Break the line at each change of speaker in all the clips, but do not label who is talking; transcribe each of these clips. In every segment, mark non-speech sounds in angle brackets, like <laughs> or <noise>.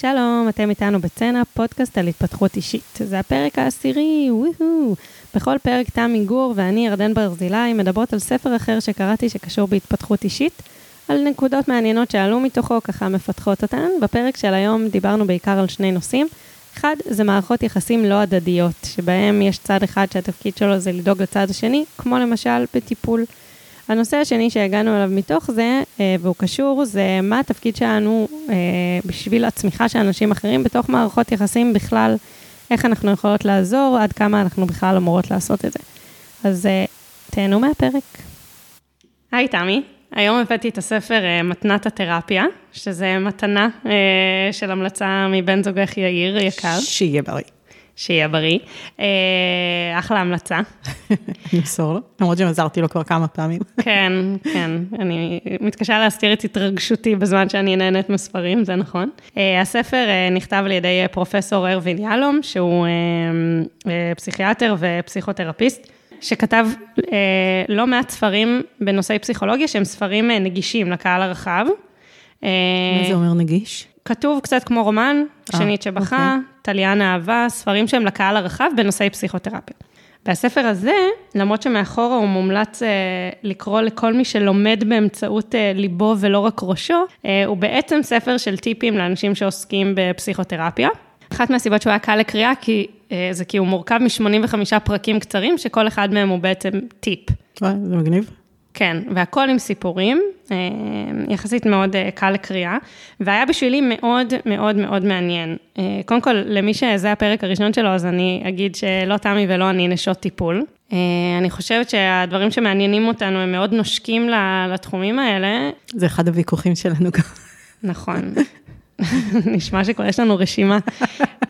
שלום, אתם איתנו בצנע, פודקאסט על התפתחות אישית. זה הפרק העשירי, וואו. בכל פרק תמי גור ואני, ירדן ברזילי, מדברות על ספר אחר שקראתי שקשור בהתפתחות אישית, על נקודות מעניינות שעלו מתוכו, ככה מפתחות אותן. בפרק של היום דיברנו בעיקר על שני נושאים. אחד, זה מערכות יחסים לא הדדיות, שבהם יש צד אחד שהתפקיד שלו זה לדאוג לצד השני, כמו למשל בטיפול. הנושא השני שהגענו אליו מתוך זה, אה, והוא קשור, זה מה התפקיד שלנו אה, בשביל הצמיחה של אנשים אחרים בתוך מערכות יחסים בכלל, איך אנחנו יכולות לעזור, עד כמה אנחנו בכלל אמורות לעשות את זה. אז אה, תהנו מהפרק. היי, תמי. היום הבאתי את הספר מתנת התרפיה, שזה מתנה של המלצה מבן זוגך יאיר יקר.
שיהיה בריא.
שיהיה בריא. אה, אחלה המלצה.
נמסור לו, למרות שעזרתי לו כבר כמה פעמים.
כן, כן, אני מתקשה להסתיר את התרגשותי בזמן שאני נהנית מספרים, זה נכון. אה, הספר אה, נכתב על ידי פרופסור ארווין יהלום, שהוא פסיכיאטר ופסיכותרפיסט. שכתב אה, לא מעט ספרים בנושאי פסיכולוגיה, שהם ספרים אה, נגישים לקהל הרחב.
מה זה אומר נגיש?
כתוב קצת כמו רומן, שנית שבכה, אוקיי. תליין אהבה, ספרים שהם לקהל הרחב בנושאי פסיכותרפיה. והספר הזה, למרות שמאחורה הוא מומלץ אה, לקרוא לכל מי שלומד באמצעות אה, ליבו ולא רק ראשו, אה, הוא בעצם ספר של טיפים לאנשים שעוסקים בפסיכותרפיה. אחת מהסיבות שהוא היה קל לקריאה, כי אה, זה כי הוא מורכב מ-85 פרקים קצרים, שכל אחד מהם הוא בעצם טיפ.
וואי, זה מגניב.
כן, והכל עם סיפורים, אה, יחסית מאוד אה, קל לקריאה, והיה בשבילי מאוד מאוד מאוד מעניין. אה, קודם כל, למי שזה הפרק הראשון שלו, אז אני אגיד שלא תמי ולא אני נשות טיפול. אני חושבת שהדברים שמעניינים אותנו הם מאוד נושקים לתחומים האלה.
זה אחד הוויכוחים שלנו גם.
נכון. <laughs> נשמע שכבר יש לנו רשימה.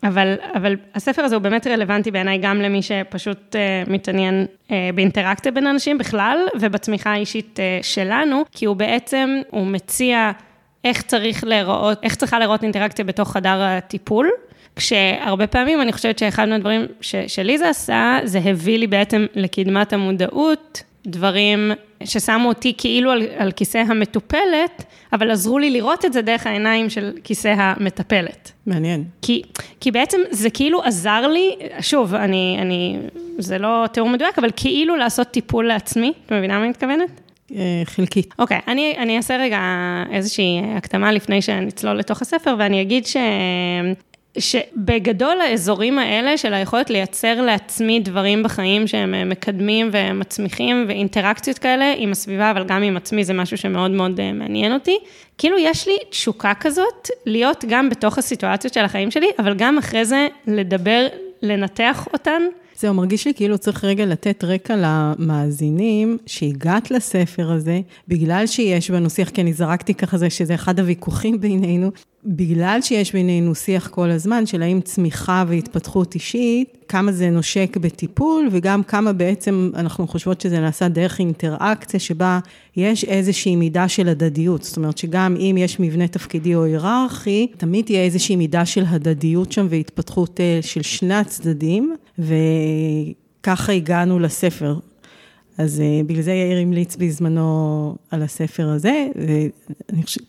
אבל, אבל הספר הזה הוא באמת רלוונטי בעיניי גם למי שפשוט uh, מתעניין uh, באינטראקציה בין אנשים בכלל, ובצמיחה האישית uh, שלנו, כי הוא בעצם, הוא מציע איך צריך להיראות, איך צריכה להיראות אינטראקציה בתוך חדר הטיפול. כשהרבה פעמים אני חושבת שאחד מהדברים ש, שלי זה עשה, זה הביא לי בעצם לקדמת המודעות, דברים ששמו אותי כאילו על, על כיסא המטופלת, אבל עזרו לי לראות את זה דרך העיניים של כיסא המטפלת.
מעניין.
כי, כי בעצם זה כאילו עזר לי, שוב, אני, אני, זה לא תיאור מדויק, אבל כאילו לעשות טיפול לעצמי, את מבינה מה אני מתכוונת?
אה, חלקית.
אוקיי, okay, אני, אני אעשה רגע איזושהי הקדמה לפני שנצלול לתוך הספר, ואני אגיד ש... שבגדול האזורים האלה של היכולת לייצר לעצמי דברים בחיים שהם אה, מקדמים ומצמיחים ואינטראקציות כאלה עם הסביבה, אבל גם עם עצמי, זה משהו שמאוד מאוד אה, מעניין אותי. כאילו יש לי תשוקה כזאת להיות גם בתוך הסיטואציות של החיים שלי, אבל גם אחרי זה לדבר, לנתח אותן.
זהו, מרגיש לי כאילו צריך רגע לתת רקע למאזינים שהגעת לספר הזה, בגלל שיש בנו שיח, כי אני זרקתי ככה זה שזה אחד הוויכוחים בינינו, בגלל שיש בינינו שיח כל הזמן של האם צמיחה והתפתחות אישית, כמה זה נושק בטיפול וגם כמה בעצם אנחנו חושבות שזה נעשה דרך אינטראקציה שבה יש איזושהי מידה של הדדיות. זאת אומרת שגם אם יש מבנה תפקידי או היררכי, תמיד תהיה איזושהי מידה של הדדיות שם והתפתחות אה, של שני הצדדים, וככה הגענו לספר. אז אה, בגלל זה יאיר המליץ בזמנו על הספר הזה,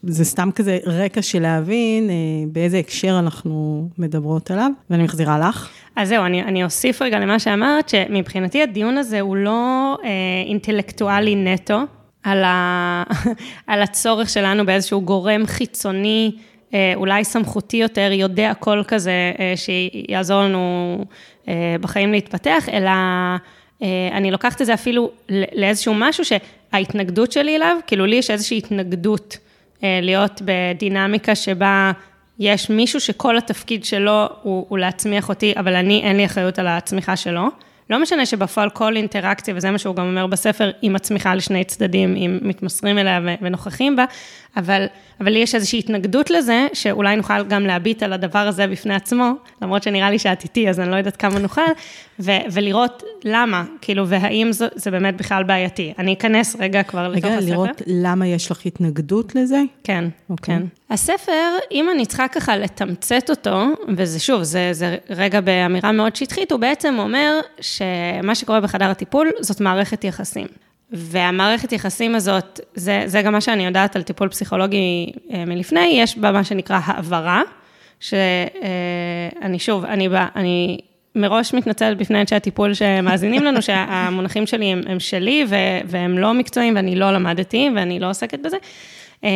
וזה סתם כזה רקע של להבין אה, באיזה הקשר אנחנו מדברות עליו, ואני מחזירה לך.
אז זהו, אני, אני אוסיף רגע למה שאמרת, שמבחינתי הדיון הזה הוא לא אה, אינטלקטואלי נטו, על, ה, <laughs> על הצורך שלנו באיזשהו גורם חיצוני, אה, אולי סמכותי יותר, יודע הכל כזה, שיעזור לנו בחיים להתפתח, אלא... אה, אני לוקחת את זה אפילו לאיזשהו משהו שההתנגדות שלי אליו, כאילו לי יש איזושהי התנגדות אה, להיות בדינמיקה שבה יש מישהו שכל התפקיד שלו הוא, הוא להצמיח אותי, אבל אני, אין לי אחריות על הצמיחה שלו. לא משנה שבפועל כל אינטראקציה, וזה מה שהוא גם אומר בספר, היא מצמיחה לשני צדדים, אם מתמסרים אליה ונוכחים בה, אבל, אבל לי יש איזושהי התנגדות לזה, שאולי נוכל גם להביט על הדבר הזה בפני עצמו, למרות שנראה לי שאת איתי, אז אני לא יודעת כמה נוכל, ו, ולראות למה, כאילו, והאם זה, זה באמת בכלל בעייתי. אני אכנס רגע כבר לתוך הספר.
רגע, לראות למה יש לך התנגדות לזה?
כן, okay. אוקיי. כן. הספר, אם אני צריכה ככה לתמצת אותו, וזה שוב, זה, זה רגע באמירה מאוד שטחית, הוא בעצם אומר שמה שקורה בחדר הטיפול זאת מערכת יחסים. והמערכת יחסים הזאת, זה, זה גם מה שאני יודעת על טיפול פסיכולוגי אה, מלפני, יש בה מה שנקרא העברה, שאני שוב, אני באה, אני מראש מתנצלת בפני אנשי הטיפול שמאזינים לנו, שהמונחים שלי הם, הם שלי והם לא מקצועיים ואני לא למדתי ואני לא עוסקת בזה. אמ,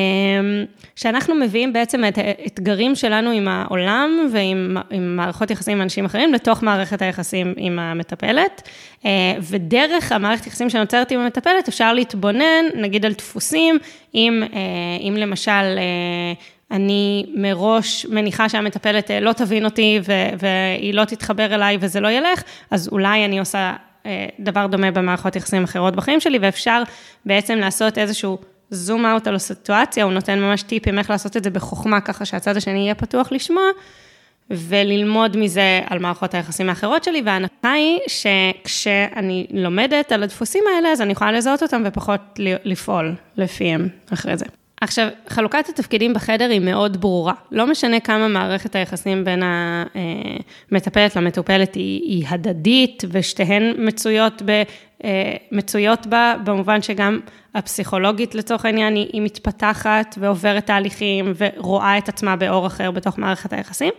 שאנחנו מביאים בעצם את האתגרים שלנו עם העולם ועם עם מערכות יחסים עם אנשים אחרים לתוך מערכת היחסים עם המטפלת, אה, ודרך המערכת יחסים שנוצרת עם המטפלת אפשר להתבונן, נגיד על דפוסים, אם, אה, אם למשל אה, אני מראש מניחה שהמטפלת לא תבין אותי והיא לא תתחבר אליי וזה לא ילך, אז אולי אני עושה דבר דומה במערכות יחסים אחרות בחיים שלי, ואפשר בעצם לעשות איזשהו זום אאוט על הסיטואציה, הוא נותן ממש טיפים איך לעשות את זה בחוכמה, ככה שהצד השני יהיה פתוח לשמוע, וללמוד מזה על מערכות היחסים האחרות שלי, וההנחה היא שכשאני לומדת על הדפוסים האלה, אז אני יכולה לזהות אותם ופחות לפעול לפיהם אחרי זה. עכשיו, חלוקת התפקידים בחדר היא מאוד ברורה. לא משנה כמה מערכת היחסים בין המטפלת למטופלת היא, היא הדדית, ושתיהן מצויות, ב, מצויות בה, במובן שגם הפסיכולוגית לצורך העניין, היא, היא מתפתחת ועוברת תהליכים ורואה את עצמה באור אחר בתוך מערכת היחסים.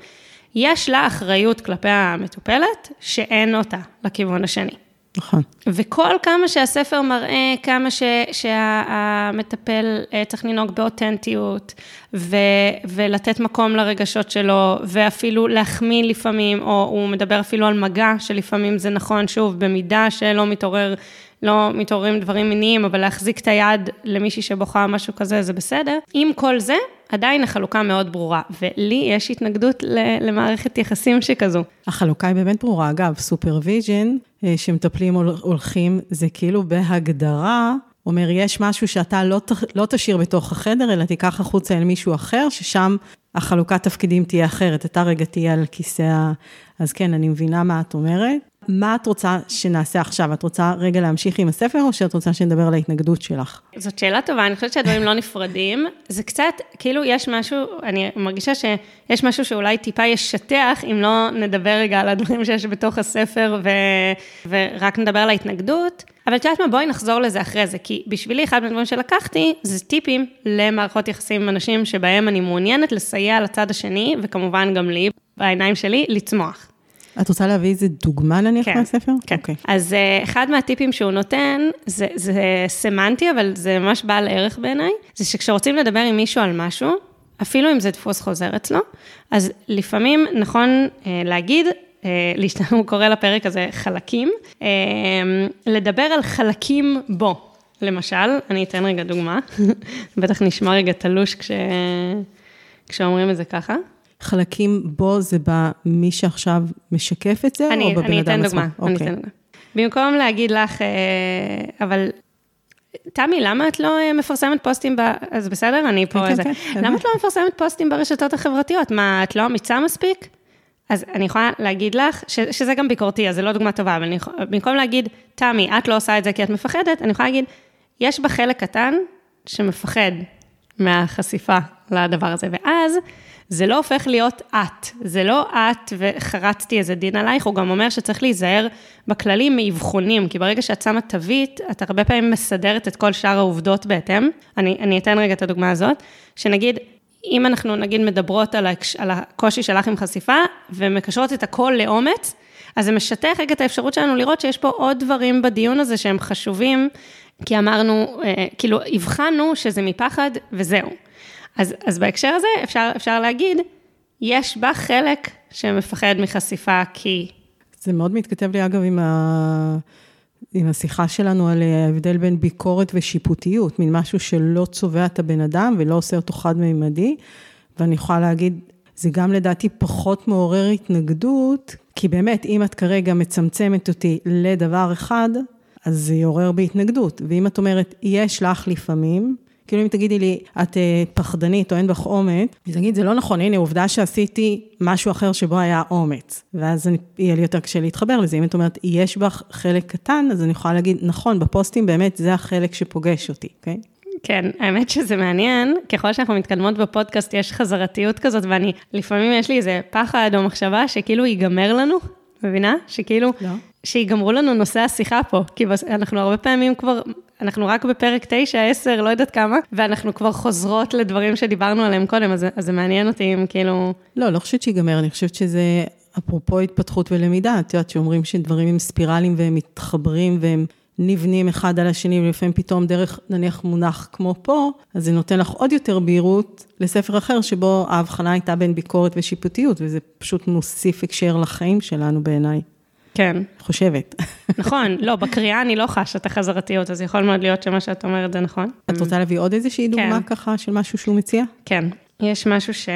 יש לה אחריות כלפי המטופלת שאין אותה לכיוון השני.
נכון.
וכל כמה שהספר מראה, כמה ש, שהמטפל אה, צריך לנהוג באותנטיות, ו, ולתת מקום לרגשות שלו, ואפילו להחמיא לפעמים, או הוא מדבר אפילו על מגע, שלפעמים זה נכון, שוב, במידה שלא מתעורר, לא מתעוררים דברים מיניים, אבל להחזיק את היד למישהי שבוכה משהו כזה, זה בסדר. עם כל זה, עדיין החלוקה מאוד ברורה, ולי יש התנגדות למערכת יחסים שכזו.
החלוקה היא באמת ברורה. אגב, supervision, אה, שמטפלים הולכים, זה כאילו בהגדרה, אומר, יש משהו שאתה לא, לא תשאיר בתוך החדר, אלא תיקח החוצה אל מישהו אחר, ששם החלוקת תפקידים תהיה אחרת. אתה רגע תהיה על כיסא ה... אז כן, אני מבינה מה את אומרת. מה את רוצה שנעשה עכשיו? את רוצה רגע להמשיך עם הספר, או שאת רוצה שנדבר על ההתנגדות שלך?
זאת שאלה טובה, אני חושבת שהדברים לא נפרדים. <laughs> זה קצת, כאילו יש משהו, אני מרגישה שיש משהו שאולי טיפה ישטח, אם לא נדבר רגע על הדברים שיש בתוך הספר, ו... ורק נדבר על ההתנגדות. אבל את יודעת מה, בואי נחזור לזה אחרי זה, כי בשבילי אחד מהדברים שלקחתי, זה טיפים למערכות יחסים עם אנשים שבהם אני מעוניינת לסייע לצד השני, וכמובן גם לי, בעיניים שלי, לצמוח.
את רוצה להביא איזה דוגמה נניח כן, מהספר?
כן. Okay. אוקיי. אז uh, אחד מהטיפים שהוא נותן, זה, זה סמנטי, אבל זה ממש בעל ערך בעיניי, זה שכשרוצים לדבר עם מישהו על משהו, אפילו אם זה דפוס חוזר אצלו, אז לפעמים נכון uh, להגיד, uh, הוא קורא לפרק הזה חלקים, לדבר על חלקים בו. למשל, אני אתן רגע דוגמה, <laughs> בטח נשמע רגע תלוש כש... כשאומרים את זה ככה.
חלקים בו זה במי שעכשיו משקף את זה,
אני,
או בבן אדם עצמו?
דוגמה, אני אוקיי. אתן דוגמה. במקום להגיד לך, אה, אבל תמי, למה את לא אה, מפרסמת פוסטים ב... אז בסדר, אני פה
כן,
איזה...
כן,
כן, למה את לא מפרסמת פוסטים ברשתות החברתיות? מה, את לא אמיצה מספיק? אז אני יכולה להגיד לך, ש, שזה גם ביקורתי, אז זו לא דוגמה טובה, אבל אני, במקום להגיד, תמי, את לא עושה את זה כי את מפחדת, אני יכולה להגיד, יש בה חלק קטן שמפחד מהחשיפה לדבר הזה, ואז זה לא הופך להיות את, זה לא את וחרצתי איזה דין עלייך, הוא גם אומר שצריך להיזהר בכללים מאבחונים, כי ברגע שאת שמה תווית, את הרבה פעמים מסדרת את כל שאר העובדות בהתאם. אני, אני אתן רגע את הדוגמה הזאת, שנגיד, אם אנחנו נגיד מדברות על, על הקושי שלך עם חשיפה, ומקשרות את הכל לאומץ, אז זה משטח רגע את האפשרות שלנו לראות שיש פה עוד דברים בדיון הזה שהם חשובים, כי אמרנו, אה, כאילו, הבחנו שזה מפחד וזהו. אז, אז בהקשר הזה אפשר, אפשר להגיד, יש בה חלק שמפחד מחשיפה כי...
זה מאוד מתכתב לי, אגב, עם, ה... עם השיחה שלנו על ההבדל בין ביקורת ושיפוטיות, מין משהו שלא צובע את הבן אדם ולא עושה אותו חד-מימדי, ואני יכולה להגיד, זה גם לדעתי פחות מעורר התנגדות, כי באמת, אם את כרגע מצמצמת אותי לדבר אחד, אז זה יעורר בהתנגדות. ואם את אומרת, יש לך לפעמים, כאילו אם תגידי לי, את אה, פחדנית או אין בך אומץ, אז תגיד, זה לא נכון, הנה, עובדה שעשיתי משהו אחר שבו היה אומץ. ואז אני, יהיה לי יותר קשה להתחבר לזה. אם את אומרת, יש בך חלק קטן, אז אני יכולה להגיד, נכון, בפוסטים באמת זה החלק שפוגש אותי, אוקיי? Okay?
כן, האמת שזה מעניין, ככל שאנחנו מתקדמות בפודקאסט יש חזרתיות כזאת, ואני, לפעמים יש לי איזה פחד או מחשבה שכאילו ייגמר לנו, מבינה? שכאילו, לא. שיגמרו לנו נושא השיחה פה, כי אנחנו הרבה פעמים כבר אנחנו רק בפרק 9, 10, לא יודעת כמה, ואנחנו כבר חוזרות לדברים שדיברנו עליהם קודם, אז, אז זה מעניין אותי אם כאילו...
לא, לא חושבת שיגמר, אני חושבת שזה, אפרופו התפתחות ולמידה, את יודעת שאומרים שדברים הם ספירליים והם מתחברים והם... נבנים אחד על השני, ולפעמים פתאום דרך, נניח מונח כמו פה, אז זה נותן לך עוד יותר בהירות לספר אחר, שבו ההבחנה הייתה בין ביקורת ושיפוטיות, וזה פשוט מוסיף הקשר לחיים שלנו בעיניי.
כן.
חושבת.
נכון, לא, בקריאה אני לא חשה את החזרתיות, אז יכול מאוד להיות שמה שאת אומרת זה נכון.
את רוצה להביא עוד איזושהי דוגמה כן. ככה של משהו שהוא מציע?
כן, יש משהו ש...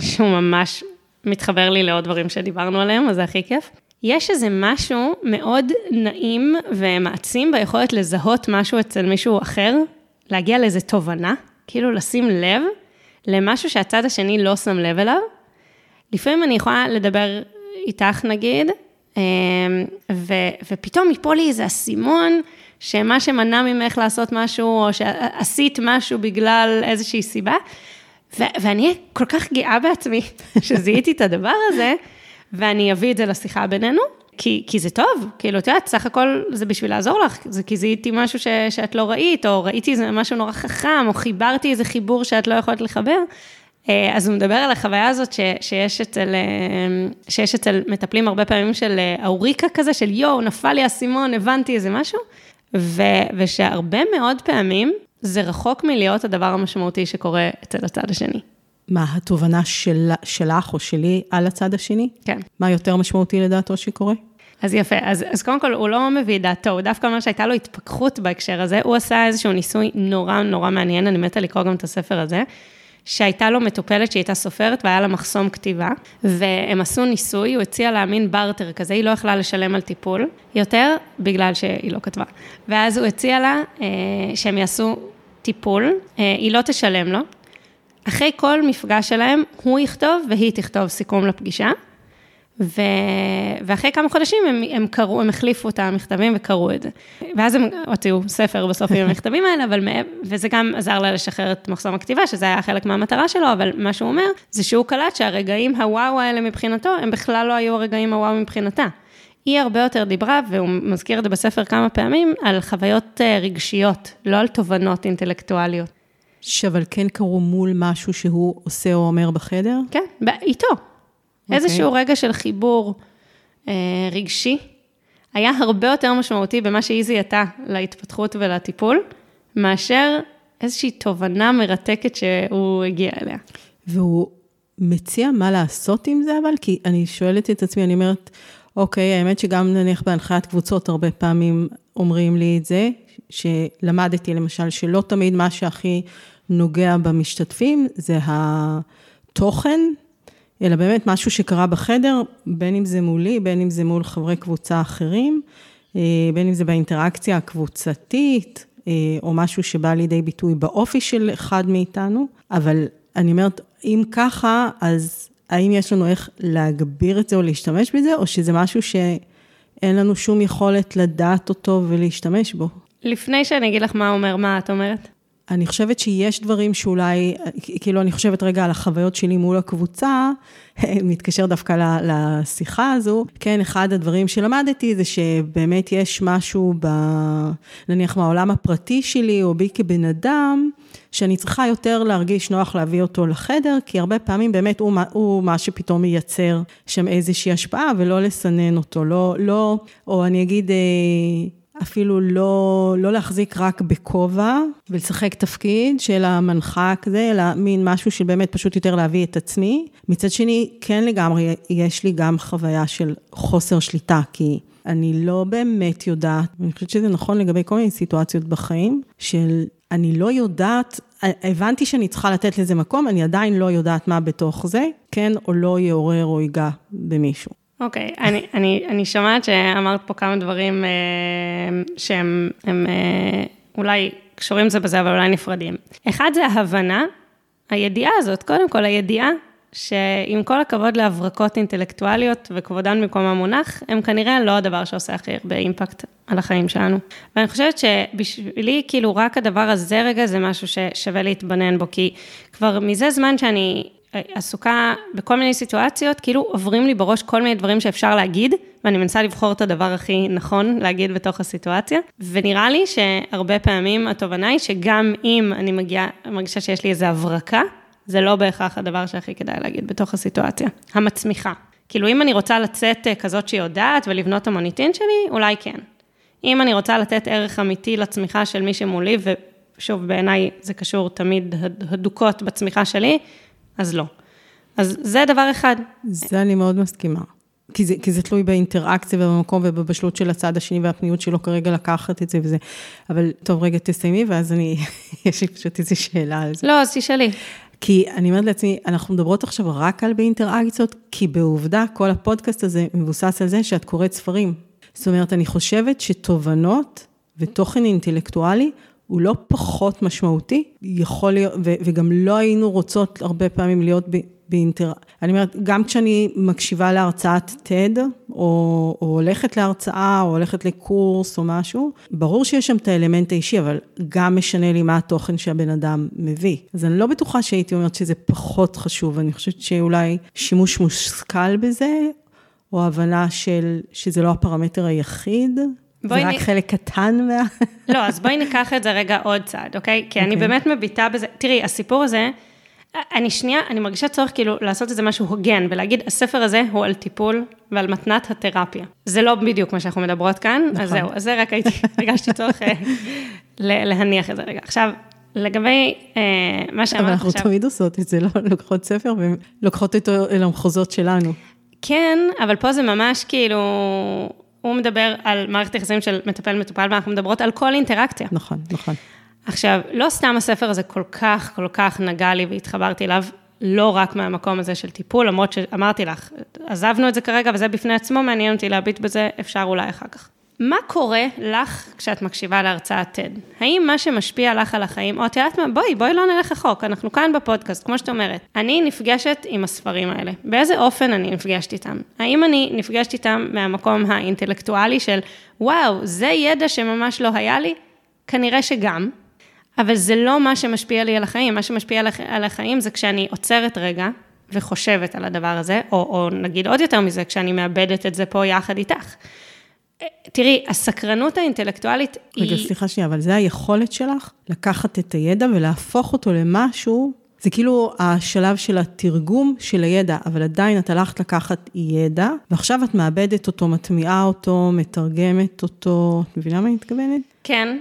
שהוא ממש מתחבר לי לעוד דברים שדיברנו עליהם, אז זה הכי כיף. יש איזה משהו מאוד נעים ומעצים ביכולת לזהות משהו אצל מישהו אחר, להגיע לאיזה תובנה, כאילו לשים לב למשהו שהצד השני לא שם לב אליו. לפעמים אני יכולה לדבר איתך נגיד, ו, ופתאום יפול לי איזה אסימון, שמה שמנע ממך לעשות משהו, או שעשית משהו בגלל איזושהי סיבה, ו, ואני אהיה כל כך גאה בעצמי <laughs> שזיהיתי את הדבר הזה. ואני אביא את זה לשיחה בינינו, כי, כי זה טוב, כאילו, את יודעת, סך הכל זה בשביל לעזור לך, זה כי זיהיתי משהו ש, שאת לא ראית, או ראיתי איזה משהו נורא חכם, או חיברתי איזה חיבור שאת לא יכולת לחבר. אה, אז הוא מדבר על החוויה הזאת ש, שיש, אצל, אה, שיש אצל מטפלים הרבה פעמים של אה, אוריקה כזה, של יואו, נפל לי האסימון, הבנתי איזה משהו, ו, ושהרבה מאוד פעמים זה רחוק מלהיות הדבר המשמעותי שקורה אצל הצד השני.
מה התובנה של, שלך או שלי על הצד השני?
כן.
מה יותר משמעותי לדעתו שקורה?
אז יפה, אז, אז קודם כל הוא לא מביא דעתו, הוא דווקא אומר שהייתה לו התפכחות בהקשר הזה, הוא עשה איזשהו ניסוי נורא נורא מעניין, אני מתה לקרוא גם את הספר הזה, שהייתה לו מטופלת שהיא הייתה סופרת והיה לה מחסום כתיבה, והם עשו ניסוי, הוא הציע לה מין בארטר כזה, היא לא יכלה לשלם על טיפול יותר, בגלל שהיא לא כתבה. ואז הוא הציע לה אה, שהם יעשו טיפול, אה, היא לא תשלם לו, אחרי כל מפגש שלהם, הוא יכתוב והיא תכתוב סיכום לפגישה. ו... ואחרי כמה חודשים הם, הם קראו, הם החליפו את המכתבים וקראו את זה. ואז הם הוציאו ספר בסוף עם המכתבים האלה, אבל וזה גם עזר לה לשחרר את מחסום הכתיבה, שזה היה חלק מהמטרה שלו, אבל מה שהוא אומר, זה שהוא קלט שהרגעים הוואו האלה מבחינתו, הם בכלל לא היו הרגעים הוואו מבחינתה. היא הרבה יותר דיברה, והוא מזכיר את זה בספר כמה פעמים, על חוויות אה, רגשיות, לא על תובנות אינטלקטואליות.
שאבל כן קרו מול משהו שהוא עושה או אומר בחדר?
כן, איתו. Okay. אוקיי. איזשהו רגע של חיבור אה, רגשי, היה הרבה יותר משמעותי במה שהיא זיהתה להתפתחות ולטיפול, מאשר איזושהי תובנה מרתקת שהוא הגיע אליה.
והוא מציע מה לעשות עם זה, אבל? כי אני שואלת את עצמי, אני אומרת, אוקיי, האמת שגם נניח בהנחיית קבוצות, הרבה פעמים אומרים לי את זה, שלמדתי למשל, שלא תמיד מה שהכי נוגע במשתתפים זה התוכן, אלא באמת משהו שקרה בחדר, בין אם זה מולי, בין אם זה מול חברי קבוצה אחרים, אה, בין אם זה באינטראקציה הקבוצתית, אה, או משהו שבא לידי ביטוי באופי של אחד מאיתנו, אבל אני אומרת, אם ככה, אז האם יש לנו איך להגביר את זה או להשתמש בזה, או שזה משהו שאין לנו שום יכולת לדעת אותו ולהשתמש בו?
לפני שאני אגיד לך מה אומר, מה את אומרת?
אני חושבת שיש דברים שאולי, כאילו, אני חושבת רגע על החוויות שלי מול הקבוצה, <laughs> מתקשר דווקא לשיחה הזו. כן, אחד הדברים שלמדתי זה שבאמת יש משהו ב... נניח מהעולם הפרטי שלי, או בי כבן אדם, שאני צריכה יותר להרגיש נוח להביא אותו לחדר, כי הרבה פעמים באמת הוא, הוא מה שפתאום מייצר שם איזושהי השפעה, ולא לסנן אותו, לא, לא, או אני אגיד... אפילו לא, לא להחזיק רק בכובע ולשחק תפקיד של המנחה כזה, אלא מין משהו של באמת פשוט יותר להביא את עצמי. מצד שני, כן לגמרי, יש לי גם חוויה של חוסר שליטה, כי אני לא באמת יודעת, ואני חושבת שזה נכון לגבי כל מיני סיטואציות בחיים, של אני לא יודעת, הבנתי שאני צריכה לתת לזה מקום, אני עדיין לא יודעת מה בתוך זה, כן או לא יעורר או ייגע במישהו.
אוקיי, okay, אני, אני, אני שומעת שאמרת פה כמה דברים אה, שהם הם, אה, אולי קשורים זה בזה, אבל אולי נפרדים. אחד זה ההבנה, הידיעה הזאת, קודם כל הידיעה שעם כל הכבוד להברקות אינטלקטואליות וכבודן במקום המונח, הם כנראה לא הדבר שעושה הכי הרבה אימפקט על החיים שלנו. ואני חושבת שבשבילי, כאילו, רק הדבר הזה רגע זה משהו ששווה להתבונן בו, כי כבר מזה זמן שאני עסוקה בכל מיני סיטואציות, כאילו עוברים לי בראש כל מיני דברים שאפשר להגיד, ואני מנסה לבחור את הדבר הכי נכון להגיד בתוך הסיטואציה. ונראה לי שהרבה פעמים התובנה היא שגם אם אני מגיעה, מרגישה שיש לי איזו הברקה, זה לא בהכרח הדבר שהכי כדאי להגיד בתוך הסיטואציה. המצמיחה. כאילו, אם אני רוצה לצאת אה, כזאת שיודעת ולבנות את המוניטין שלי, אולי כן. אם אני רוצה לתת ערך אמיתי לצמיחה של מי שמולי, ושוב, בעיניי זה קשור תמיד הדוקות בצמיחה שלי, אז לא. אז זה דבר אחד.
זה אני מאוד מסכימה. כי זה, כי זה תלוי באינטראקציה ובמקום ובבשלות של הצד השני והפניות שלו כרגע לקחת את זה וזה. אבל טוב, רגע, תסיימי, ואז אני, <laughs> יש לי פשוט איזו שאלה על זה.
לא, אז תשאלי.
כי אני אומרת לעצמי, אנחנו מדברות עכשיו רק על באינטראקציות, כי בעובדה, כל הפודקאסט הזה מבוסס על זה שאת קוראת ספרים. זאת אומרת, אני חושבת שתובנות ותוכן אינטלקטואלי הוא לא פחות משמעותי, יכול להיות, וגם לא היינו רוצות הרבה פעמים להיות באינטר... אני אומרת, גם כשאני מקשיבה להרצאת TED, או, או הולכת להרצאה, או הולכת לקורס או משהו, ברור שיש שם את האלמנט האישי, אבל גם משנה לי מה התוכן שהבן אדם מביא. אז אני לא בטוחה שהייתי אומרת שזה פחות חשוב, אני חושבת שאולי שימוש מושכל בזה, או הבנה של שזה לא הפרמטר היחיד. זה רק נ... חלק קטן מה... <laughs>
לא, אז בואי ניקח את זה רגע עוד צעד, אוקיי? כי okay. אני אוקיי. באמת מביטה בזה, תראי, הסיפור הזה, אני שנייה, אני מרגישה צורך כאילו לעשות איזה משהו הוגן ולהגיד, הספר הזה הוא על טיפול ועל מתנת התרפיה. זה לא בדיוק מה שאנחנו מדברות כאן, נכון. אז זהו, אז זה רק הייתי, <laughs> הרגשתי צורך אה, להניח את זה רגע. עכשיו, לגבי אה, מה שאמרת עכשיו...
אבל אנחנו תמיד עושות את זה, לא לוקחות ספר ולוקחות אותו אל המחוזות שלנו.
כן, אבל פה זה ממש כאילו, הוא מדבר על מערכת יחסים של מטפל-מטופל, ואנחנו מדברות על כל אינטראקציה.
נכון, נכון.
עכשיו, לא סתם הספר הזה כל כך, כל כך נגע לי והתחברתי אליו, לא רק מהמקום הזה של טיפול, למרות שאמרתי לך, עזבנו את זה כרגע וזה בפני עצמו, מעניין אותי להביט בזה, אפשר אולי אחר כך. מה קורה לך כשאת מקשיבה להרצאת TED? האם מה שמשפיע לך על החיים, או את יודעת מה, בואי, בואי לא נלך רחוק, אנחנו כאן בפודקאסט, כמו שאת אומרת. אני נפגשת עם הספרים האלה. באיזה אופן אני נפגשת איתם? האם אני נפגשת איתם מהמקום האינטלקטואלי של, וואו, זה ידע שממש לא היה לי? כנראה שגם. אבל זה לא מה שמשפיע לי על החיים, מה שמשפיע על החיים זה כשאני עוצרת רגע וחושבת על הדבר הזה, או, או נגיד עוד יותר מזה, כשאני מאבדת את זה פה יחד איתך. תראי, הסקרנות האינטלקטואלית רגע,
היא... רגע, סליחה שנייה, אבל זה היכולת שלך לקחת את הידע ולהפוך אותו למשהו, זה כאילו השלב של התרגום של הידע, אבל עדיין את הלכת לקחת ידע, ועכשיו את מאבדת אותו, מטמיעה אותו, מתרגמת אותו, את מבינה מה אני מתכוונת?
כן,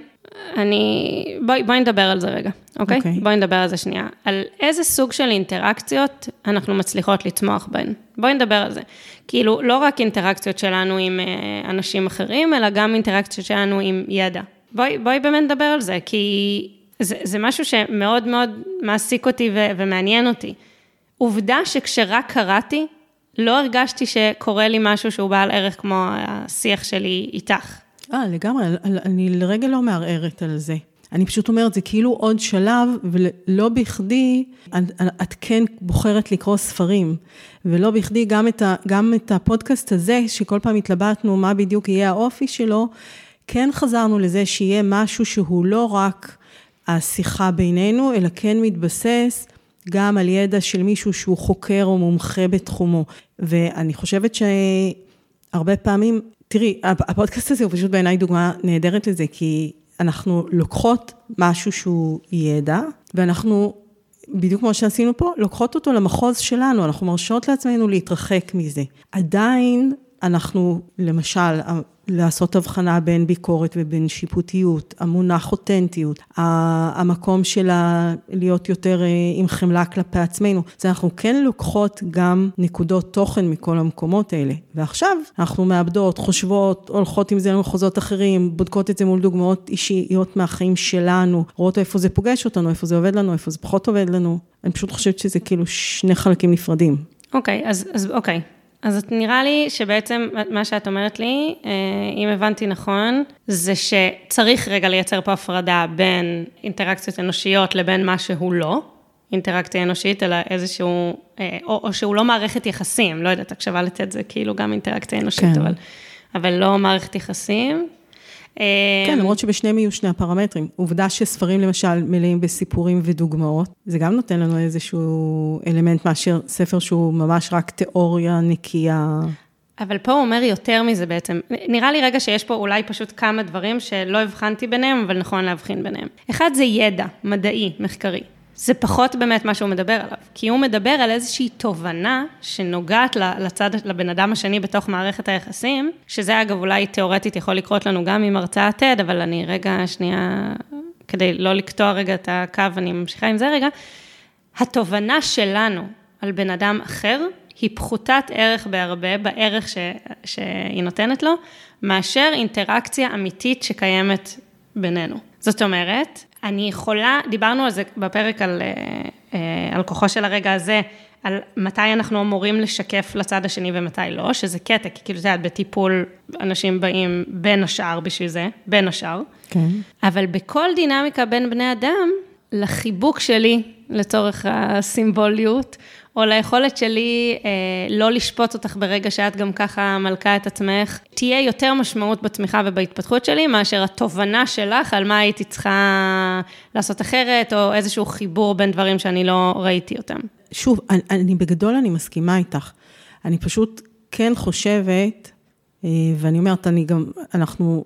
אני, בואי, בואי נדבר על זה רגע, אוקיי? Okay. אוקיי. בואי נדבר על זה שנייה. על איזה סוג של אינטראקציות אנחנו מצליחות לצמוח בהן. בואי נדבר על זה. כאילו, לא רק אינטראקציות שלנו עם אה, אנשים אחרים, אלא גם אינטראקציות שלנו עם ידע. בואי, בואי באמת נדבר על זה, כי זה, זה משהו שמאוד מאוד מעסיק אותי ו, ומעניין אותי. עובדה שכשרק קראתי, לא הרגשתי שקורה לי משהו שהוא בעל ערך כמו השיח שלי איתך.
אה, לגמרי, אני לרגע לא מערערת על זה. אני פשוט אומרת, זה כאילו עוד שלב, ולא בכדי, את כן בוחרת לקרוא ספרים. ולא בכדי גם את, ה, גם את הפודקאסט הזה, שכל פעם התלבטנו מה בדיוק יהיה האופי שלו, כן חזרנו לזה שיהיה משהו שהוא לא רק השיחה בינינו, אלא כן מתבסס גם על ידע של מישהו שהוא חוקר או מומחה בתחומו. ואני חושבת שהרבה פעמים תראי, הפודקאסט הזה הוא פשוט בעיניי דוגמה נהדרת לזה, כי אנחנו לוקחות משהו שהוא ידע, ואנחנו, בדיוק כמו שעשינו פה, לוקחות אותו למחוז שלנו, אנחנו מרשות לעצמנו להתרחק מזה. עדיין אנחנו, למשל, לעשות הבחנה בין ביקורת ובין שיפוטיות, המונח אותנטיות, המקום של להיות יותר אה, עם חמלה כלפי עצמנו. אז אנחנו כן לוקחות גם נקודות תוכן מכל המקומות האלה. ועכשיו אנחנו מאבדות, חושבות, הולכות עם זה למחוזות אחרים, בודקות את זה מול דוגמאות אישיות מהחיים שלנו, רואות איפה זה פוגש אותנו, איפה זה עובד לנו, איפה זה פחות עובד לנו. אני פשוט חושבת שזה כאילו שני חלקים נפרדים.
אוקיי, okay, אז, אוקיי. Okay. אז את נראה לי שבעצם מה שאת אומרת לי, אה, אם הבנתי נכון, זה שצריך רגע לייצר פה הפרדה בין אינטראקציות אנושיות לבין מה שהוא לא, אינטראקציה אנושית, אלא איזשהו, אה, או, או שהוא לא מערכת יחסים, לא יודעת, הקשבה לתת זה כאילו גם אינטראקציה אנושית, כן. אבל, אבל לא מערכת יחסים.
כן, למרות שבשניהם יהיו שני הפרמטרים. עובדה שספרים למשל מלאים בסיפורים ודוגמאות, זה גם נותן לנו איזשהו אלמנט מאשר ספר שהוא ממש רק תיאוריה נקייה.
אבל פה הוא אומר יותר מזה בעצם. נראה לי רגע שיש פה אולי פשוט כמה דברים שלא הבחנתי ביניהם, אבל נכון להבחין ביניהם. אחד זה ידע מדעי, מחקרי. זה פחות באמת מה שהוא מדבר עליו, כי הוא מדבר על איזושהי תובנה שנוגעת לצד, לבן אדם השני בתוך מערכת היחסים, שזה אגב אולי תיאורטית יכול לקרות לנו גם עם הרצאת TED, אבל אני רגע שנייה, כדי לא לקטוע רגע את הקו, אני ממשיכה עם זה רגע. התובנה שלנו על בן אדם אחר, היא פחותת ערך בהרבה, בערך ש, שהיא נותנת לו, מאשר אינטראקציה אמיתית שקיימת בינינו. זאת אומרת, אני יכולה, דיברנו על זה בפרק על, אה, אה, על כוחו של הרגע הזה, על מתי אנחנו אמורים לשקף לצד השני ומתי לא, שזה קטע, כי כאילו, את יודעת, בטיפול אנשים באים בין השאר בשביל זה, בין השאר.
כן.
אבל בכל דינמיקה בין בני אדם, לחיבוק שלי, לצורך הסימבוליות, או ליכולת שלי אה, לא לשפוט אותך ברגע שאת גם ככה מלכה את עצמך, תהיה יותר משמעות בתמיכה ובהתפתחות שלי, מאשר התובנה שלך על מה הייתי צריכה לעשות אחרת, או איזשהו חיבור בין דברים שאני לא ראיתי אותם.
שוב, אני, אני בגדול אני מסכימה איתך. אני פשוט כן חושבת ואני אומרת, אני גם, אנחנו,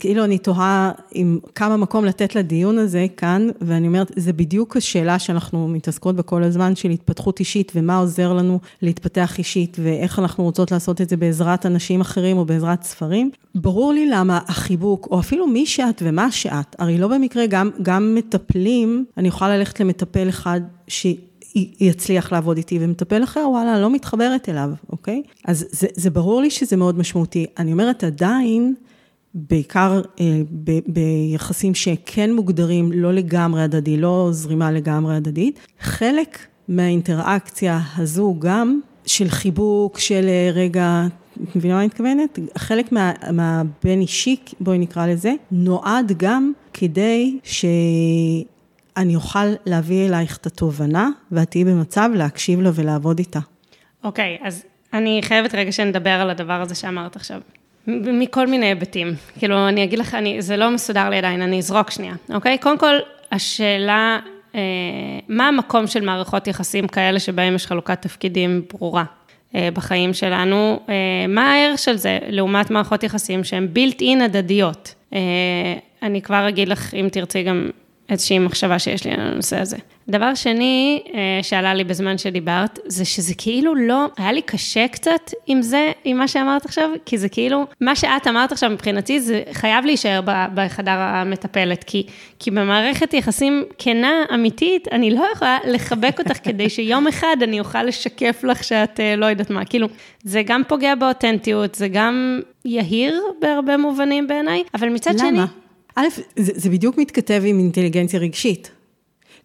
כאילו אני תוהה עם כמה מקום לתת לדיון הזה כאן, ואני אומרת, זה בדיוק השאלה שאנחנו מתעסקות בה כל הזמן, של התפתחות אישית, ומה עוזר לנו להתפתח אישית, ואיך אנחנו רוצות לעשות את זה בעזרת אנשים אחרים או בעזרת ספרים. ברור לי למה החיבוק, או אפילו מי שאת ומה שאת, הרי לא במקרה גם, גם מטפלים, אני יכולה ללכת למטפל אחד, ש... יצליח לעבוד איתי, ומטפל אחר, וואלה, לא מתחברת אליו, אוקיי? אז זה, זה ברור לי שזה מאוד משמעותי. אני אומרת, עדיין, בעיקר אה, ב, ביחסים שכן מוגדרים לא לגמרי הדדי, לא זרימה לגמרי הדדית, חלק מהאינטראקציה הזו גם של חיבוק, של אה, רגע, את מבינה מה אני מתכוונת? חלק מה, מהבין אישי, בואי נקרא לזה, נועד גם כדי ש... אני אוכל להביא אלייך את התובנה, ואת תהיי במצב להקשיב לה ולעבוד איתה.
אוקיי, okay, אז אני חייבת רגע שנדבר על הדבר הזה שאמרת עכשיו. מכל מיני היבטים. כאילו, אני אגיד לך, אני, זה לא מסודר לי עדיין, אני אזרוק שנייה, אוקיי? קודם כל, השאלה, אה, מה המקום של מערכות יחסים כאלה שבהם יש חלוקת תפקידים ברורה אה, בחיים שלנו? אה, מה הערך של זה לעומת מערכות יחסים שהן built in הדדיות? אה, אני כבר אגיד לך, אם תרצי גם איזושהי מחשבה שיש לי על הנושא הזה. דבר שני אה, שעלה לי בזמן שדיברת, זה שזה כאילו לא, היה לי קשה קצת עם זה, עם מה שאמרת עכשיו, כי זה כאילו, מה שאת אמרת עכשיו מבחינתי, זה חייב להישאר בחדר המטפלת, כי, כי במערכת יחסים כנה, אמיתית, אני לא יכולה לחבק אותך <laughs> כדי שיום אחד אני אוכל לשקף לך שאת אה, לא יודעת מה, כאילו, זה גם פוגע באותנטיות, זה גם יהיר בהרבה מובנים בעיניי, אבל מצד
למה?
שני...
א', זה, זה בדיוק מתכתב עם אינטליגנציה רגשית.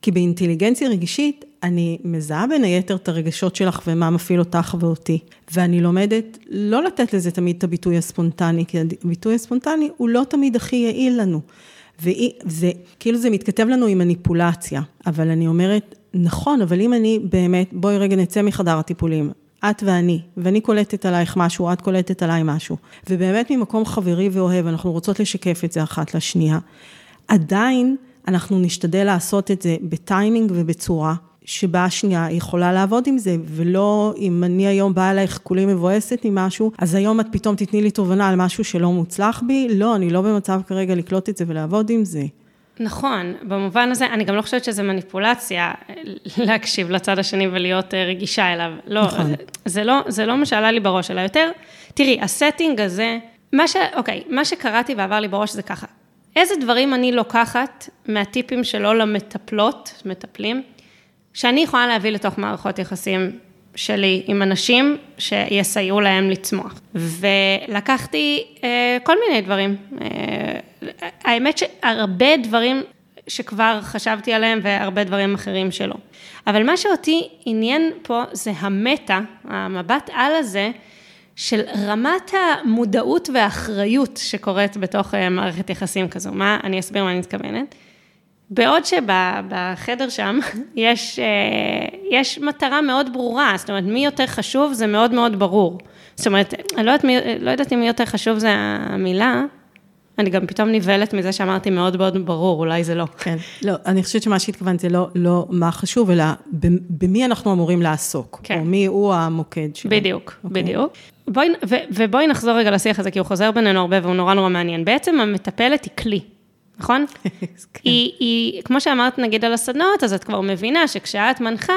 כי באינטליגנציה רגשית, אני מזהה בין היתר את הרגשות שלך ומה מפעיל אותך ואותי. ואני לומדת לא לתת לזה תמיד את הביטוי הספונטני, כי הביטוי הספונטני הוא לא תמיד הכי יעיל לנו. וזה, כאילו זה מתכתב לנו עם מניפולציה. אבל אני אומרת, נכון, אבל אם אני באמת, בואי רגע נצא מחדר הטיפולים. את ואני, ואני קולטת עלייך משהו, את קולטת עליי משהו. ובאמת ממקום חברי ואוהב, אנחנו רוצות לשקף את זה אחת לשנייה. עדיין אנחנו נשתדל לעשות את זה בטיימינג ובצורה שבה השנייה יכולה לעבוד עם זה, ולא אם אני היום באה אלייך כולי מבואסת ממשהו, אז היום את פתאום תתני לי תובנה על משהו שלא מוצלח בי, לא, אני לא במצב כרגע לקלוט את זה ולעבוד עם זה.
נכון, במובן הזה, אני גם לא חושבת שזה מניפולציה להקשיב לצד השני ולהיות אה, רגישה אליו. לא, נכון. זה, לא, זה לא מה שעלה לי בראש, אלא יותר, תראי, הסטינג הזה, מה ש... אוקיי, מה שקראתי ועבר לי בראש זה ככה, איזה דברים אני לוקחת מהטיפים שלו למטפלות, מטפלים, שאני יכולה להביא לתוך מערכות יחסים שלי עם אנשים שיסייעו להם לצמוח. ולקחתי אה, כל מיני דברים. אה, האמת שהרבה דברים שכבר חשבתי עליהם והרבה דברים אחרים שלא. אבל מה שאותי עניין פה זה המטה, המבט על הזה, של רמת המודעות והאחריות שקורית בתוך אה, מערכת יחסים כזו. מה, אני אסביר מה אני מתכוונת. בעוד שבחדר שם <laughs> יש, אה, יש מטרה מאוד ברורה, זאת אומרת, מי יותר חשוב זה מאוד מאוד ברור. זאת אומרת, אני לא יודעת, לא יודעת אם מי יותר חשוב זה המילה, אני גם פתאום נבהלת מזה שאמרתי מאוד מאוד ברור, אולי זה לא.
כן. לא, אני חושבת שמה שהתכוונת זה לא, לא מה חשוב, אלא במי אנחנו אמורים לעסוק. כן. או מי הוא המוקד שלנו.
בדיוק, okay. אוקיי. בדיוק. בואי, ו, ובואי נחזור רגע לשיח הזה, כי הוא חוזר בינינו הרבה והוא נורא נורא מעניין. בעצם המטפלת היא כלי, נכון? <laughs> כן. היא, היא, כמו שאמרת נגיד על הסדנאות, אז את כבר מבינה שכשאת מנחה,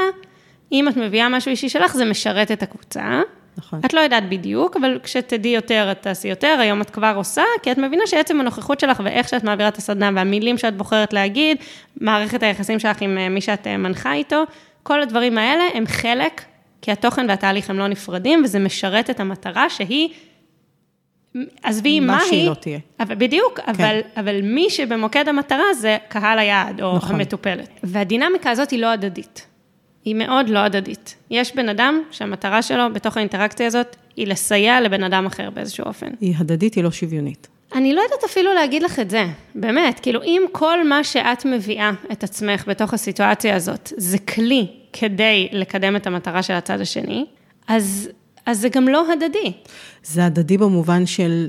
אם את מביאה משהו אישי שלך, זה משרת את הקבוצה. נכון. את לא יודעת בדיוק, אבל כשתדעי יותר, את תעשי יותר, היום את כבר עושה, כי את מבינה שעצם הנוכחות שלך ואיך שאת מעבירה את הסדנה והמילים שאת בוחרת להגיד, מערכת היחסים שלך עם אה, מי שאת אה, מנחה איתו, כל הדברים האלה הם חלק, כי התוכן והתהליך הם לא נפרדים, וזה משרת את המטרה שהיא... עזבי מה, מה
שהיא לא תהיה.
אבל, בדיוק, כן. אבל, אבל מי שבמוקד המטרה זה קהל היעד, או נכון. המטופלת. והדינמיקה הזאת היא לא הדדית. היא מאוד לא הדדית. יש בן אדם שהמטרה שלו בתוך האינטראקציה הזאת היא לסייע לבן אדם אחר באיזשהו אופן.
היא הדדית, היא לא שוויונית.
אני לא יודעת אפילו להגיד לך את זה, באמת, כאילו אם כל מה שאת מביאה את עצמך בתוך הסיטואציה הזאת, זה כלי כדי לקדם את המטרה של הצד השני, אז, אז זה גם לא הדדי.
זה הדדי במובן של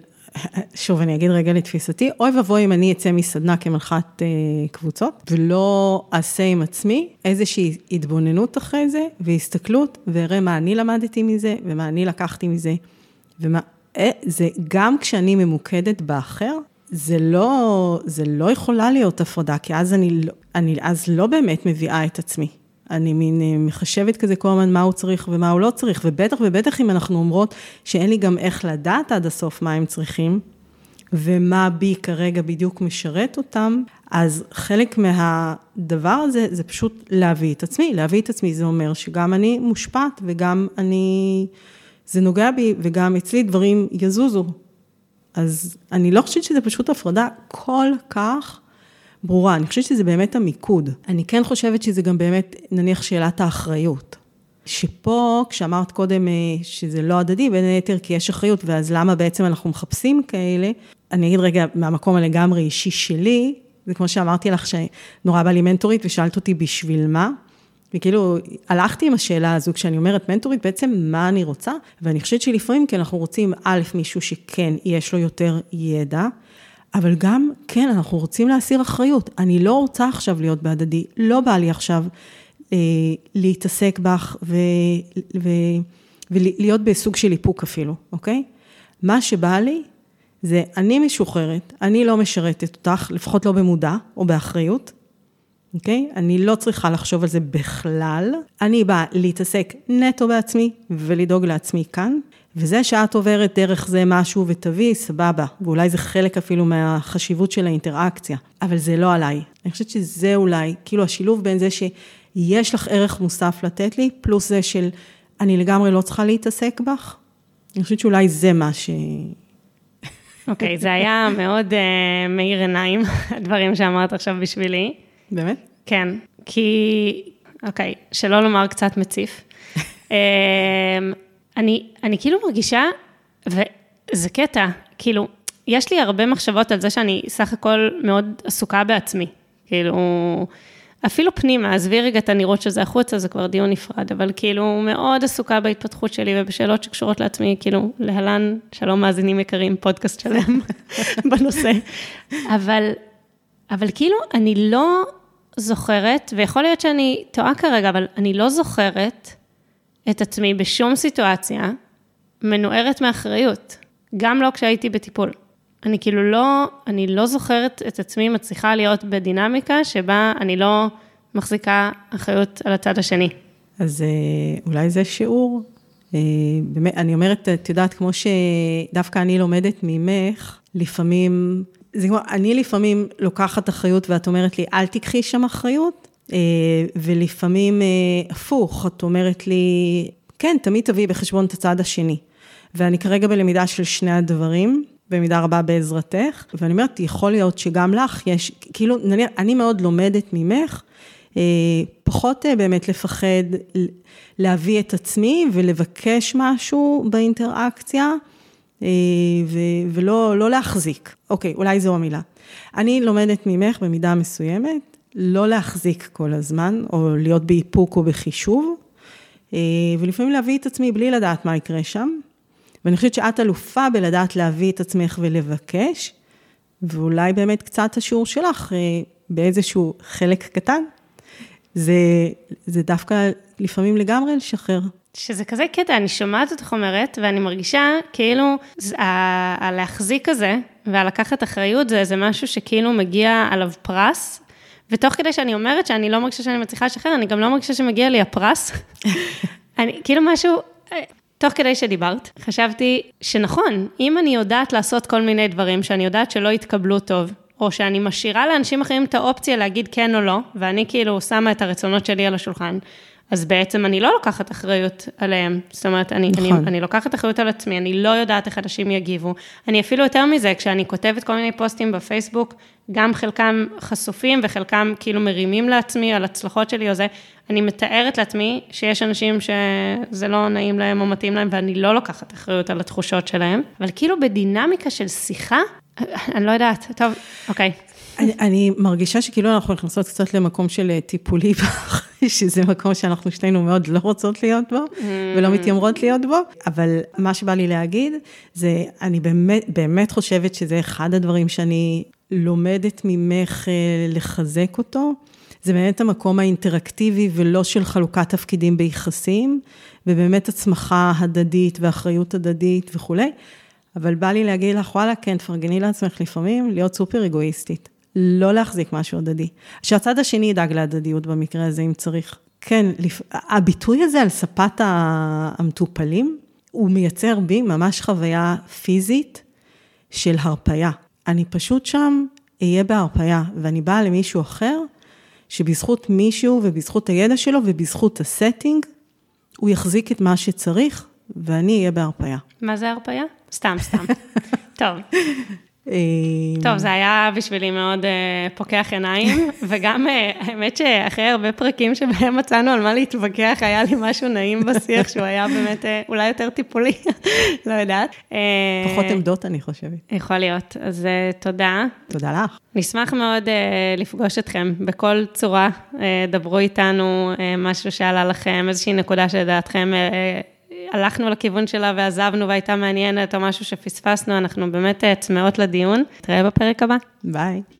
שוב, אני אגיד רגע לתפיסתי, אוי ואבוי אם אני אצא מסדנה כמלכת אה, קבוצות, ולא אעשה עם עצמי איזושהי התבוננות אחרי זה, והסתכלות, ואראה מה אני למדתי מזה, ומה אני לקחתי מזה, ומה... אה, זה גם כשאני ממוקדת באחר, זה לא, זה לא יכולה להיות הפרדה, כי אז אני, לא, אני אז לא באמת מביאה את עצמי. אני מין אה, מחשבת כזה כל הזמן מה הוא צריך ומה הוא לא צריך, ובטח ובטח אם אנחנו אומרות שאין לי גם איך לדעת עד הסוף מה הם צריכים, ומה בי כרגע בדיוק משרת אותם, אז חלק מהדבר הזה זה פשוט להביא את עצמי. להביא את עצמי זה אומר שגם אני מושפעת וגם אני, זה נוגע בי וגם אצלי דברים יזוזו. אז אני לא חושבת שזה פשוט הפרדה כל כך ברורה. אני חושבת שזה באמת המיקוד. אני כן חושבת שזה גם באמת, נניח, שאלת האחריות. שפה, כשאמרת קודם אה, שזה לא הדדי, בין היתר כי יש אחריות, ואז למה בעצם אנחנו מחפשים כאלה, אני אגיד רגע, מהמקום הלגמרי אישי שלי, זה כמו שאמרתי לך, שנורא בא לי מנטורית, ושאלת אותי בשביל מה. וכאילו, הלכתי עם השאלה הזו, כשאני אומרת מנטורית, בעצם מה אני רוצה? ואני חושבת שלפעמים, כי אנחנו רוצים, א', מישהו שכן, יש לו יותר ידע, אבל גם, כן, אנחנו רוצים להסיר אחריות. אני לא רוצה עכשיו להיות בהדדי, לא בא לי עכשיו אה, להתעסק בך ו, ו, ולהיות בסוג של איפוק אפילו, אוקיי? מה שבא לי זה, אני משוחררת, אני לא משרתת אותך, לפחות לא במודע או באחריות, אוקיי? אני לא צריכה לחשוב על זה בכלל. אני באה להתעסק נטו בעצמי ולדאוג לעצמי כאן. וזה שאת עוברת דרך זה משהו ותביאי, סבבה. ואולי זה חלק אפילו מהחשיבות של האינטראקציה, אבל זה לא עליי. אני חושבת שזה אולי, כאילו השילוב בין זה שיש לך ערך מוסף לתת לי, פלוס זה של אני לגמרי לא צריכה להתעסק בך. אני חושבת שאולי זה מה ש...
אוקיי, okay, זה היה מאוד uh, מאיר עיניים, <laughs> הדברים שאמרת עכשיו בשבילי.
באמת?
כן, כי, אוקיי, okay, שלא לומר קצת מציף. <laughs> אני, אני כאילו מרגישה, וזה קטע, כאילו, יש לי הרבה מחשבות על זה שאני סך הכל מאוד עסוקה בעצמי. כאילו, אפילו פנימה, עזבי רגע את הנראות שזה החוצה, זה כבר דיון נפרד, אבל כאילו, מאוד עסוקה בהתפתחות שלי ובשאלות שקשורות לעצמי, כאילו, להלן, שלום מאזינים יקרים, פודקאסט שלם <laughs> בנושא. אבל, אבל כאילו, אני לא זוכרת, ויכול להיות שאני טועה כרגע, אבל אני לא זוכרת את עצמי בשום סיטואציה מנוערת מאחריות, גם לא כשהייתי בטיפול. אני כאילו לא, אני לא זוכרת את עצמי מצליחה להיות בדינמיקה שבה אני לא מחזיקה אחריות על הצד השני.
אז אה, אולי זה שיעור. אה, באמת, אני אומרת, את יודעת, כמו שדווקא אני לומדת ממך, לפעמים, זה כמו, אני לפעמים לוקחת אחריות ואת אומרת לי, אל תיקחי שם אחריות, ולפעמים אה, הפוך, את אומרת לי, כן, תמיד תביאי בחשבון את הצד השני. ואני כרגע בלמידה של שני הדברים, במידה רבה בעזרתך, ואני אומרת, יכול להיות שגם לך יש, כאילו, נניח, אני מאוד לומדת ממך, אה, פחות באמת לפחד להביא את עצמי ולבקש משהו באינטראקציה, ולא לא להחזיק. אוקיי, אולי זו המילה. אני לומדת ממך במידה מסוימת, לא להחזיק כל הזמן, או להיות באיפוק או בחישוב, אה, ולפעמים להביא את עצמי בלי לדעת מה יקרה שם. ואני חושבת שאת אלופה בלדעת להביא את עצמך ולבקש, ואולי באמת קצת השיעור שלך באיזשהו חלק קטן, זה, זה דווקא לפעמים לגמרי לשחרר.
שזה כזה קטע, אני שומעת אותך אומרת, ואני מרגישה כאילו, הלהחזיק הזה, והלקחת אחריות, זה איזה משהו שכאילו מגיע עליו פרס, ותוך כדי שאני אומרת שאני לא מרגישה שאני מצליחה לשחרר, אני גם לא מרגישה שמגיע לי הפרס. <laughs> אני, כאילו משהו, תוך כדי שדיברת, חשבתי שנכון, אם אני יודעת לעשות כל מיני דברים שאני יודעת שלא יתקבלו טוב, או שאני משאירה לאנשים אחרים את האופציה להגיד כן או לא, ואני כאילו שמה את הרצונות שלי על השולחן, אז בעצם אני לא לוקחת אחריות עליהם. זאת אומרת, אני, נכון. אני, אני לוקחת אחריות על עצמי, אני לא יודעת איך אנשים יגיבו. אני אפילו יותר מזה, כשאני כותבת כל מיני פוסטים בפייסבוק, גם חלקם חשופים וחלקם כאילו מרימים לעצמי על הצלחות שלי או זה, אני מתארת לעצמי שיש אנשים שזה לא נעים להם או מתאים להם, ואני לא לוקחת אחריות על התחושות שלהם, אבל כאילו בדינמיקה של שיחה, אני לא יודעת, טוב, אוקיי.
אני, אני מרגישה שכאילו אנחנו נכנסות קצת למקום של אה, טיפולי, <laughs> שזה מקום שאנחנו שנינו מאוד לא רוצות להיות בו, mm. ולא מתיימרות להיות בו, אבל מה שבא לי להגיד, זה, אני באמת, באמת חושבת שזה אחד הדברים שאני לומדת ממך אה, לחזק אותו. זה באמת המקום האינטראקטיבי ולא של חלוקת תפקידים ביחסים, ובאמת הצמחה הדדית ואחריות הדדית וכולי. אבל בא לי להגיד לך, וואלה, כן, תפרגני לעצמך לפעמים, להיות סופר אגואיסטית. לא להחזיק משהו הדדי. שהצד השני ידאג להדדיות במקרה הזה, אם צריך. כן, לפ... הביטוי הזה על ספת המטופלים, הוא מייצר בי ממש חוויה פיזית של הרפייה. אני פשוט שם אהיה בהרפייה, ואני באה למישהו אחר, שבזכות מישהו ובזכות הידע שלו ובזכות ה setting, הוא יחזיק את מה שצריך, ואני אהיה בהרפייה.
מה זה הרפייה? סתם, סתם. <laughs> טוב. טוב, זה היה בשבילי מאוד uh, פוקח עיניים, <laughs> וגם uh, האמת שאחרי הרבה פרקים שבהם מצאנו על מה להתווכח, היה לי משהו נעים בשיח, שהוא היה באמת אולי יותר טיפולי, <laughs> לא יודעת.
פחות עמדות, אני חושבת.
יכול להיות, אז תודה.
תודה לך.
נשמח מאוד לפגוש אתכם בכל צורה, דברו איתנו, משהו שעלה לכם, איזושהי נקודה שלדעתכם... הלכנו לכיוון שלה ועזבנו והייתה מעניינת או משהו שפספסנו, אנחנו באמת צמאות לדיון. נתראה בפרק הבא.
ביי.